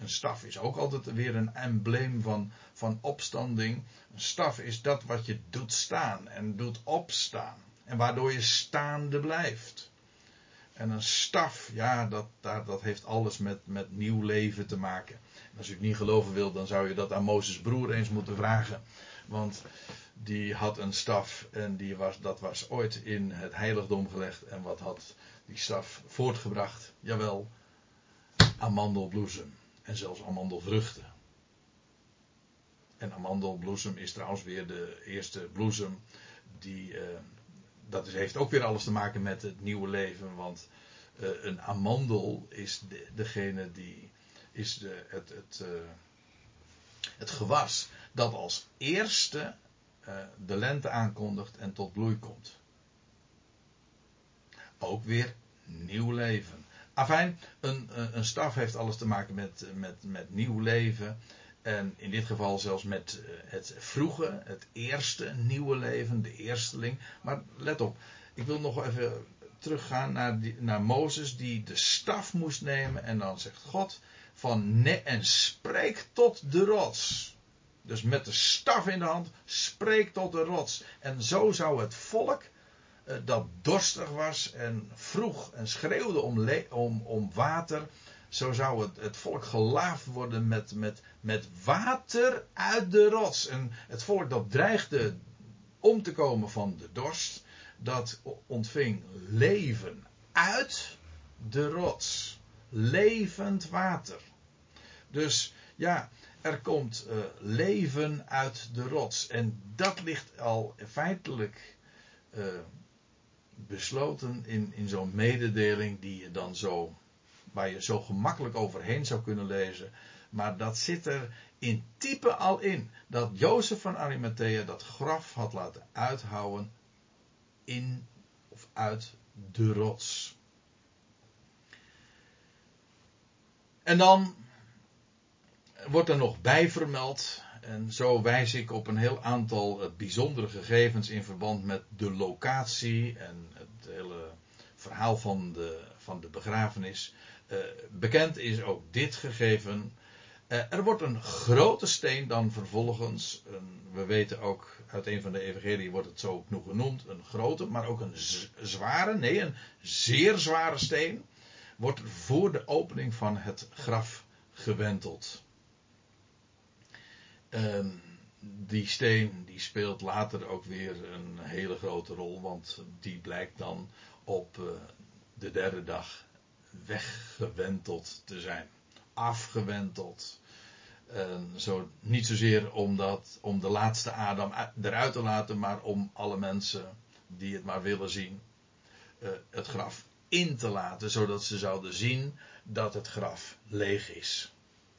Een staf is ook altijd weer een embleem van, van opstanding. Een staf is dat wat je doet staan en doet opstaan. En waardoor je staande blijft. En een staf, ja, dat, dat, dat heeft alles met, met nieuw leven te maken. En als u het niet geloven wilt, dan zou je dat aan Mozes broer eens moeten vragen. Want die had een staf en die was, dat was ooit in het heiligdom gelegd. En wat had die staf voortgebracht? Jawel, amandelbloesem en zelfs amandelvruchten. En amandelbloesem is trouwens weer de eerste bloesem die. Uh, dat is, heeft ook weer alles te maken met het nieuwe leven. Want uh, een amandel is de, degene die. is de, het, het, uh, het gewas dat als eerste de lente aankondigt en tot bloei komt. Ook weer nieuw leven. Afijn, een, een staf heeft alles te maken met, met, met nieuw leven. En in dit geval zelfs met eh, het vroege, het eerste nieuwe leven, de eersteling. Maar let op, ik wil nog even teruggaan naar, die, naar Mozes die de staf moest nemen. En dan zegt God van ne en spreek tot de rots. Dus met de staf in de hand, spreek tot de rots. En zo zou het volk eh, dat dorstig was en vroeg en schreeuwde om, om, om water. Zo zou het, het volk gelaafd worden met, met, met water uit de rots. En het volk dat dreigde om te komen van de dorst, dat ontving leven uit de rots. Levend water. Dus ja, er komt uh, leven uit de rots. En dat ligt al feitelijk uh, besloten in, in zo'n mededeling die je dan zo, waar je zo gemakkelijk overheen zou kunnen lezen. Maar dat zit er in type al in. Dat Jozef van Arimathea dat graf had laten uithouwen in of uit de rots. En dan wordt er nog bij vermeld en zo wijs ik op een heel aantal eh, bijzondere gegevens in verband met de locatie en het hele verhaal van de, van de begrafenis. Uh, bekend is ook dit gegeven. Uh, er wordt een grote steen dan vervolgens, een, we weten ook uit een van de evangelieën wordt het zo genoemd, een grote, maar ook een zware, nee, een zeer zware steen, wordt voor de opening van het graf gewenteld. Uh, die steen die speelt later ook weer een hele grote rol, want die blijkt dan op uh, de derde dag weggewenteld te zijn. Afgewenteld. zo, niet zozeer omdat, om de laatste Adam eruit te laten, maar om alle mensen die het maar willen zien, uh, het graf in te laten, zodat ze zouden zien dat het graf leeg is.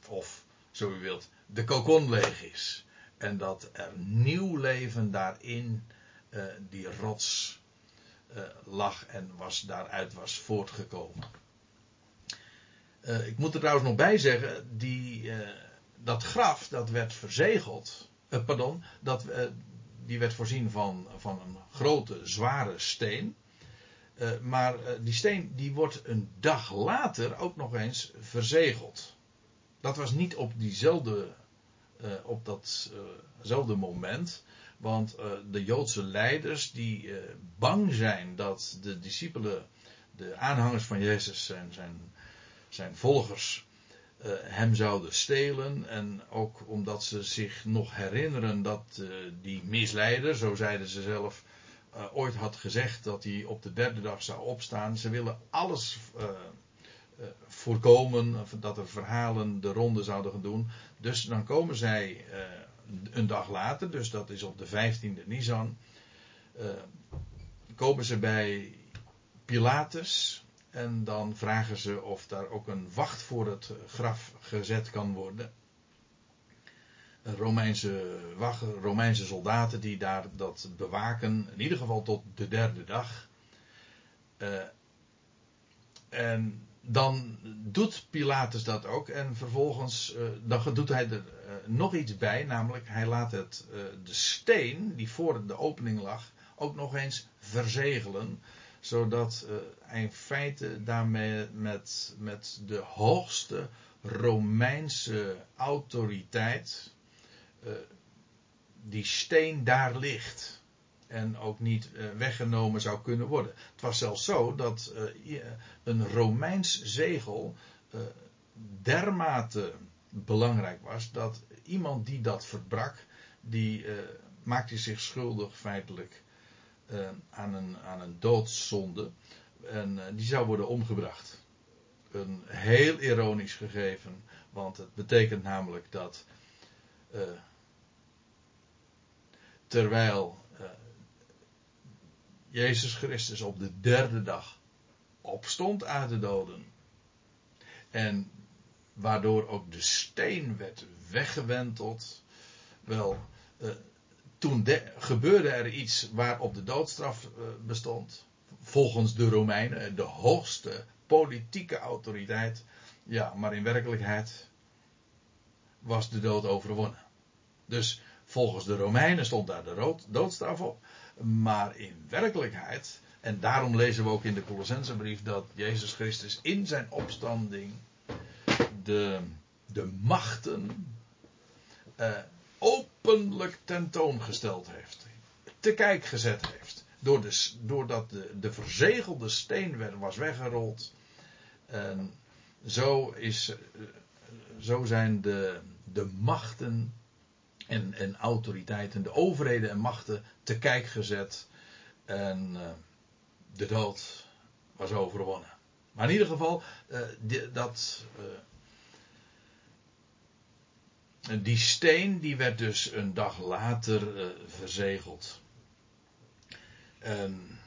Of, zo u wilt, de kokon leeg is. En dat er nieuw leven daarin uh, die rots uh, lag en was, daaruit was voortgekomen. Uh, ik moet er trouwens nog bij zeggen, die, dat graf dat werd verzegeld. pardon, dat, die werd voorzien van, van een grote, zware steen. maar die steen die wordt een dag later ook nog eens verzegeld. Dat was niet op diezelfde uh, op datzelfde moment. Want uh, de Joodse leiders die uh, bang zijn dat de discipelen, de aanhangers van Jezus, zijn, zijn, zijn volgers, hem zouden stelen. En ook omdat ze zich nog herinneren dat die misleider, zo zeiden ze zelf, ooit had gezegd dat hij op de derde dag zou opstaan. Ze willen alles voorkomen dat er verhalen de ronde zouden gaan doen. Dus dan komen zij uh, een dag later, dus dat is op de 15e Nisan, uh, komen ze bij Pilatus en dan vragen ze of daar ook een wacht voor het graf gezet kan worden. Romeinse, Romeinse soldaten die daar dat bewaken, in ieder geval tot de derde dag. En dan doet Pilatus dat ook. En vervolgens uh, dan doet hij er uh, nog iets bij. Namelijk hij laat het, uh, de steen die voor de opening lag ook nog eens verzegelen. Zodat hij in feite daarmee met, met de hoogste Romeinse autoriteit die steen daar ligt en ook niet uh, weggenomen zou kunnen worden. Het was zelfs zo dat uh, een Romeins zegel uh, dermate belangrijk was dat iemand die dat verbrak, die maakte zich schuldig feitelijk aan, een, aan een doodzonde. En die zou worden omgebracht. Een heel ironisch gegeven, want het betekent namelijk dat terwijl Jezus Christus op de derde dag opstond uit de doden. En waardoor ook de steen werd weggewenteld. Wel, eh, toen gebeurde er iets waarop de doodstraf eh, bestond. Volgens de Romeinen, de hoogste politieke autoriteit. Ja, maar in werkelijkheid was de dood overwonnen. Dus volgens de Romeinen stond daar de doodstraf op. Maar in werkelijkheid, en daarom lezen we ook in de Colossensebrief dat Jezus Christus in zijn opstanding de, de machten eh, openlijk tentoongesteld heeft. Te kijk gezet heeft. Door de, doordat de, de verzegelde steen was weggerold. En zo, is, eh, zo zijn de, de machten en, en autoriteiten, de overheden en machten te kijk gezet. En uh, de dood was overwonnen. Maar in ieder geval, die, dat. Uh, die steen die werd dus een dag later verzegeld. En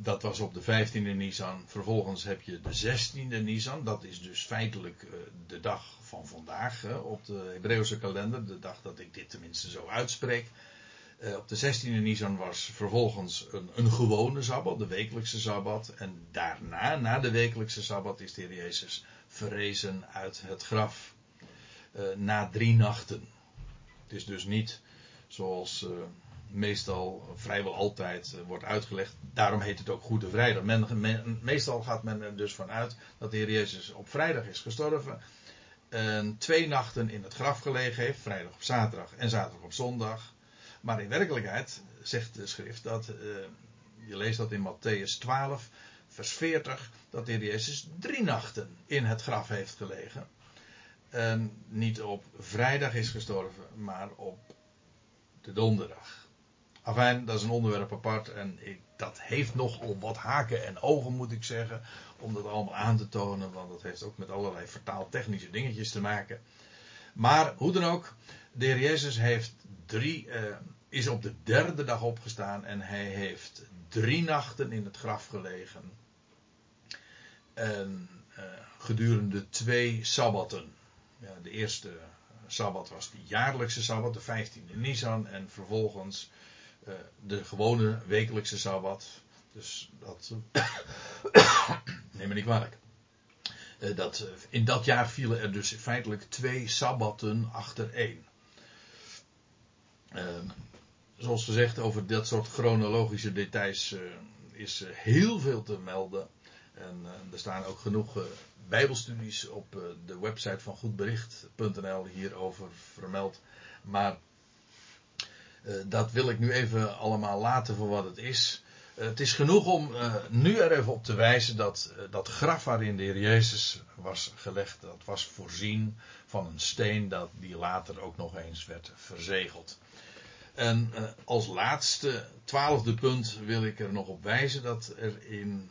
dat was op de 15e Nisan. Vervolgens heb je de 16e Nisan. Dat is dus feitelijk uh, de dag van vandaag op de Hebreeuwse kalender. De dag dat ik dit tenminste zo uitspreek. Uh, op de 16e Nisan was vervolgens een, een gewone sabbat, de wekelijkse sabbat. En daarna, na de wekelijkse sabbat, is de Heer Jezus verrezen uit het graf. na drie nachten. Het is dus niet zoals meestal, vrijwel altijd, eh, wordt uitgelegd. Daarom heet het ook Goede Vrijdag. Men, meestal gaat men er dus vanuit dat de Heer Jezus op vrijdag is gestorven. en twee nachten in het graf gelegen heeft, vrijdag op zaterdag en zaterdag op zondag. Maar in werkelijkheid zegt de schrift dat, uh, je leest dat in Matthäus 12, vers 40, dat de Heer Jezus drie nachten in het graf heeft gelegen. En niet op vrijdag is gestorven, maar op de donderdag. Afijn, dat is een onderwerp apart en ik, dat heeft nogal wat haken en ogen moet ik zeggen, om dat allemaal aan te tonen, want dat heeft ook met allerlei vertaaltechnische dingetjes te maken. Maar hoe dan ook, de Heer Jezus heeft drie, eh, is op de derde dag opgestaan en hij heeft drie nachten in het graf gelegen. En uh, gedurende twee sabbatten. Ja, de eerste sabbat was de jaarlijkse sabbat, de 15e Nisan. En vervolgens de gewone wekelijkse sabbat. Dus dat. neem me niet kwalijk. Uh, dat, in dat jaar vielen er dus feitelijk twee sabbatten achtereen. Ehm, zoals gezegd, over dat soort chronologische details is heel veel te melden. En er staan ook genoeg bijbelstudies op de website van goedbericht.nl hierover vermeld. Maar dat wil ik nu even allemaal laten voor wat het is. het is genoeg om nu er even op te wijzen dat dat graf waarin de Heer Jezus was gelegd, dat was voorzien van een steen dat die later ook nog eens werd verzegeld. En als laatste, twaalfde punt, wil ik er nog op wijzen dat er in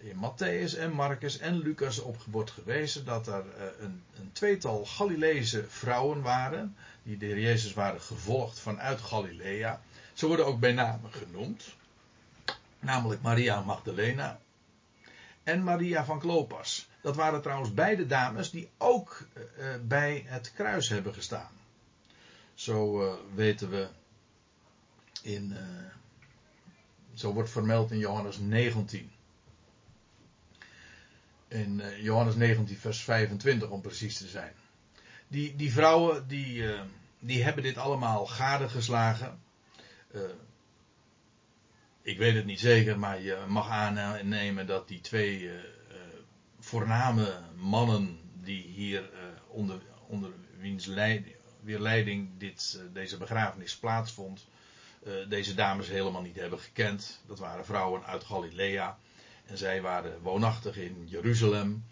in Matthäus en Marcus en Lucas op wordt gewezen dat er uh, een, een, tweetal Galileese vrouwen waren, die de Heer Jezus waren gevolgd vanuit Galilea. Ze worden ook bij name genoemd, namelijk Maria Magdalena en Maria van Klopas. Dat waren trouwens beide dames die ook uh, bij het kruis hebben gestaan. Zo weten we in, zo wordt vermeld in Johannes 19 in uh, Johannes 19, vers 25 om precies te zijn. Die, die vrouwen die, uh, die hebben dit allemaal gadegeslagen. Uh, ik weet het niet zeker, maar je mag aannemen dat die twee voorname mannen die hier onder, onder wiens leiding, weer leiding dit, deze begrafenis plaatsvond, deze dames helemaal niet hebben gekend. Dat waren vrouwen uit Galilea. En zij waren woonachtig in Jeruzalem.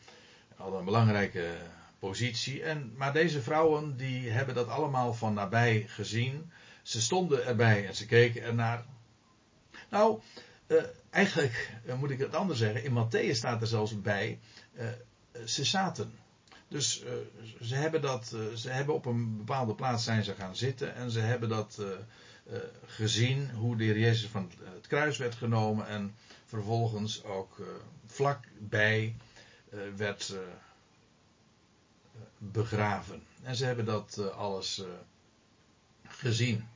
Hadden een belangrijke positie. En, maar deze vrouwen die hebben dat allemaal van nabij gezien. Ze stonden erbij en ze keken ernaar. Nou, uh, eigenlijk uh, moet ik het anders zeggen. In Matthäus staat er zelfs bij. Uh, ze zaten. Dus ze hebben dat. ze hebben op een bepaalde plaats zijn ze gaan zitten. En ze hebben dat gezien. Hoe de Heer Jezus van het kruis werd genomen. En vervolgens ook uh, vlakbij uh, werd uh, begraven. En ze hebben dat alles gezien.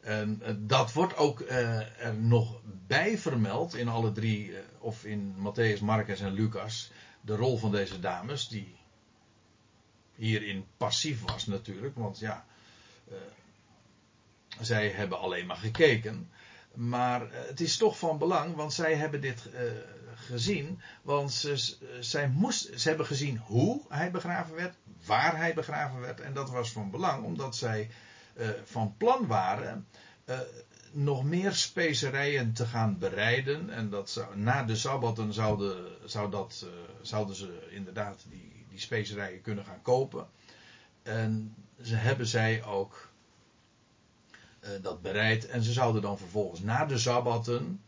En dat wordt ook er nog bij vermeld in alle drie, of in Matthäus, Marcus en Lucas, de rol van deze dames, die hierin passief was natuurlijk, want ja, zij hebben alleen maar gekeken. Maar eh, het is toch van belang, want zij hebben dit uh, gezien. Want ze, zij moest, ze hebben gezien hoe hij begraven werd, waar hij begraven werd. En dat was van belang, omdat zij van plan waren nog meer specerijen te gaan bereiden. En dat zou, na de sabbatten zouden, zou dat, zouden ze inderdaad die, die specerijen kunnen gaan kopen. En ze hebben zij ook dat bereid. En ze zouden dan vervolgens na de sabbatten,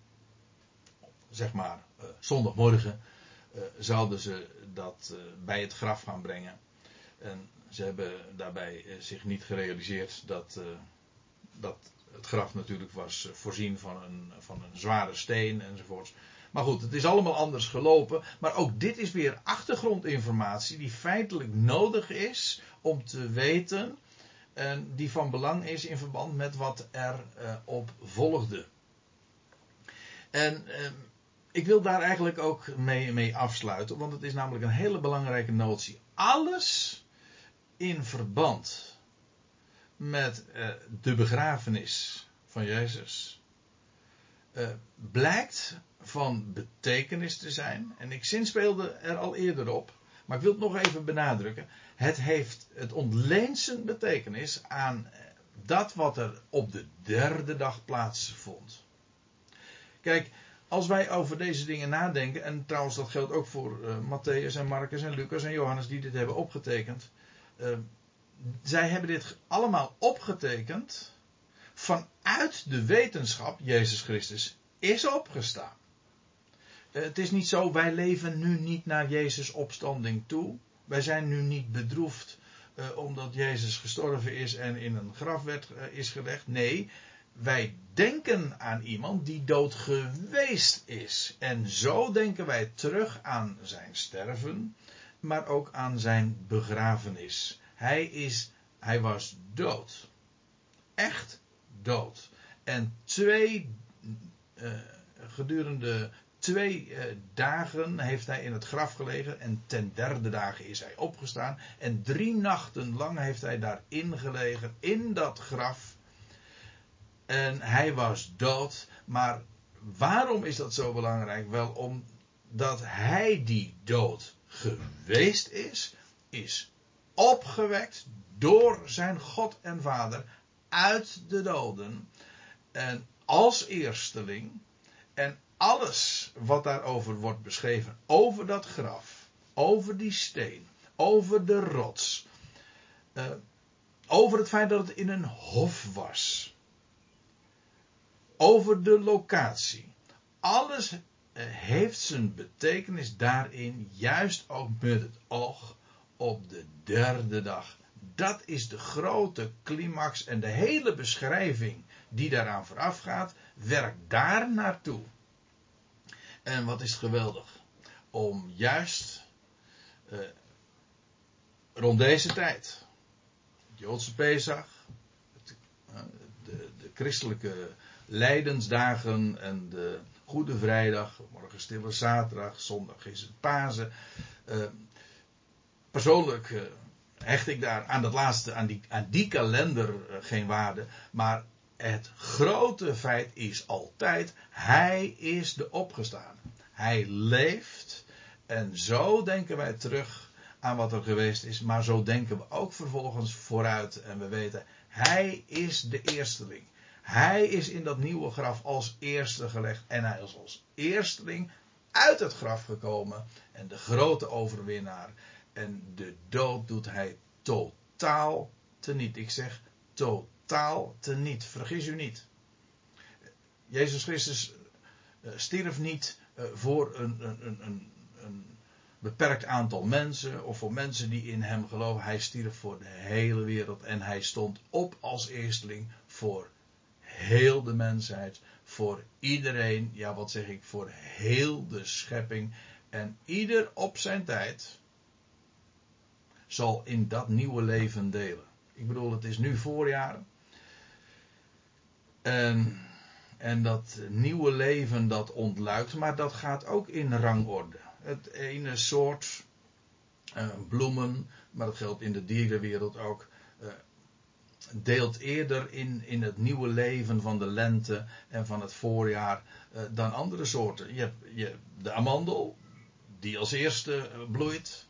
zeg maar uh, zondagmorgen, uh, zouden ze dat bij het graf gaan brengen. En ze hebben daarbij zich niet gerealiseerd dat, dat het graf natuurlijk was voorzien van een, van een zware steen enzovoorts. Maar goed, het is allemaal anders gelopen. Maar ook dit is weer achtergrondinformatie die feitelijk nodig is om te weten en die van belang is in verband met wat er uh, op volgde. En uh, ik wil daar eigenlijk ook mee, mee afsluiten, want het is namelijk een hele belangrijke notie. Alles in verband met uh, de begrafenis van Jezus blijkt van betekenis te zijn. En ik zinspeelde er al eerder op. Maar ik wil het nog even benadrukken. Het heeft, het ontleent zijn betekenis aan dat wat er op de derde dag plaatsvond. Kijk, als wij over deze dingen nadenken, en trouwens dat geldt ook voor uh, Matthäus en Marcus en Lucas en Johannes die dit hebben opgetekend. Uh, zij hebben dit allemaal opgetekend vanuit de wetenschap, Jezus Christus is opgestaan. Uh, het is niet zo, wij leven nu niet naar Jezus opstanding toe. Wij zijn nu niet bedroefd omdat Jezus gestorven is en in een graf werd, is gelegd. Nee, wij denken aan iemand die dood geweest is. En zo denken wij terug aan zijn sterven, maar ook aan zijn begrafenis. Hij is, hij was dood. Echt dood. En twee, gedurende twee uh, dagen heeft hij in het graf gelegen en ten derde dagen is hij opgestaan. En drie nachten lang heeft hij daarin gelegen, in dat graf en hij was dood. Maar waarom is dat zo belangrijk? Wel omdat hij die dood geweest is, is opgewekt door zijn God en Vader uit de doden. En als eersteling. En alles wat daarover wordt beschreven, over dat graf, over die steen, over de rots, uh, over het feit dat het in een hof was over de locatie. Alles eh, heeft zijn betekenis daarin, juist ook met het oog op de derde dag. Dat is de grote climax en de hele beschrijving die daaraan vooraf gaat, werkt daar naartoe. En wat is geweldig om juist eh, rond deze tijd, het Joodse Pesach, het, uh, de, de christelijke Leidensdagen en de Goede Vrijdag, morgen Stille Zaterdag, zondag is het Pasen. Uh, persoonlijk uh, hecht ik daar aan dat laatste, aan die, aan die kalender uh, geen waarde. Maar het grote feit is altijd, hij is de opgestaan. Hij leeft en zo denken wij terug aan wat er geweest is. Maar zo denken we ook vervolgens vooruit en we weten, hij is de eersteling. Hij is in dat nieuwe graf als eerste gelegd. En hij is als eersteling uit het graf gekomen. En de grote overwinnaar. En de dood doet hij totaal teniet. Ik zeg totaal teniet. Vergis u niet. Jezus Christus eh, stierf niet eh, voor een, een, een, een beperkt aantal mensen of voor mensen die in hem geloven. Hij stierf voor de hele wereld en hij stond op als eersteling voor heel de mensheid, voor iedereen, ja wat zeg ik, voor heel de schepping. En ieder op zijn tijd zal in dat nieuwe leven delen. Ik bedoel, het is nu voorjaar. En, en dat nieuwe leven dat ontluikt, maar dat gaat ook in rangorde. Het ene soort uh, bloemen, maar dat geldt in de dierenwereld ook. Uh, deelt eerder in, in het nieuwe leven van de lente en van het voorjaar uh, dan andere soorten. Je hebt, je, de amandel, die als eerste eh, bloeit.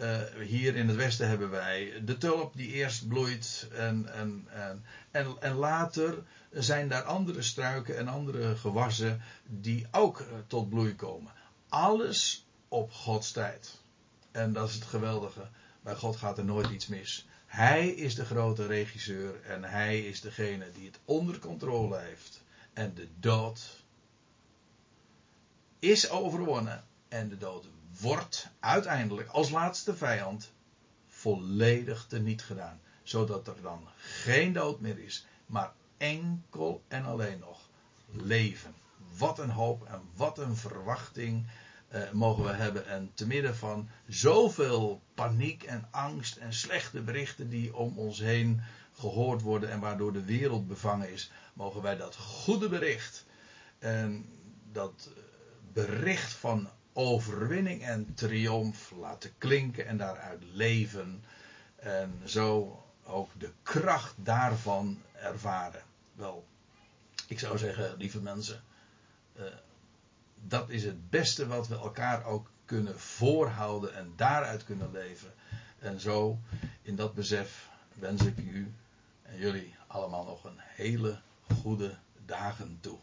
Uh, hier in het westen hebben wij de tulp die eerst bloeit. En, en, en, en, en later zijn daar andere struiken en andere gewassen die ook uh, tot bloei komen. Alles op Gods tijd. En dat is het geweldige. Bij God gaat er nooit iets mis. Hij is de grote regisseur en hij is degene die het onder controle heeft. En de dood is overwonnen en de dood wordt uiteindelijk als laatste vijand volledig teniet gedaan. Zodat er dan geen dood meer is, maar enkel en alleen nog leven. Wat een hoop en wat een verwachting eh, mogen we hebben. En te midden van zoveel paniek en angst en slechte berichten die om ons heen gehoord worden en waardoor de wereld bevangen is, mogen wij dat goede bericht en dat bericht van overwinning en triomf laten klinken en daaruit leven. En zo ook de kracht daarvan ervaren. Wel, ik zou zeggen, lieve mensen, uh, dat is het beste wat we elkaar ook kunnen voorhouden en daaruit kunnen leven. En zo, in dat besef, wens ik u en jullie allemaal nog een hele goede dagen toe.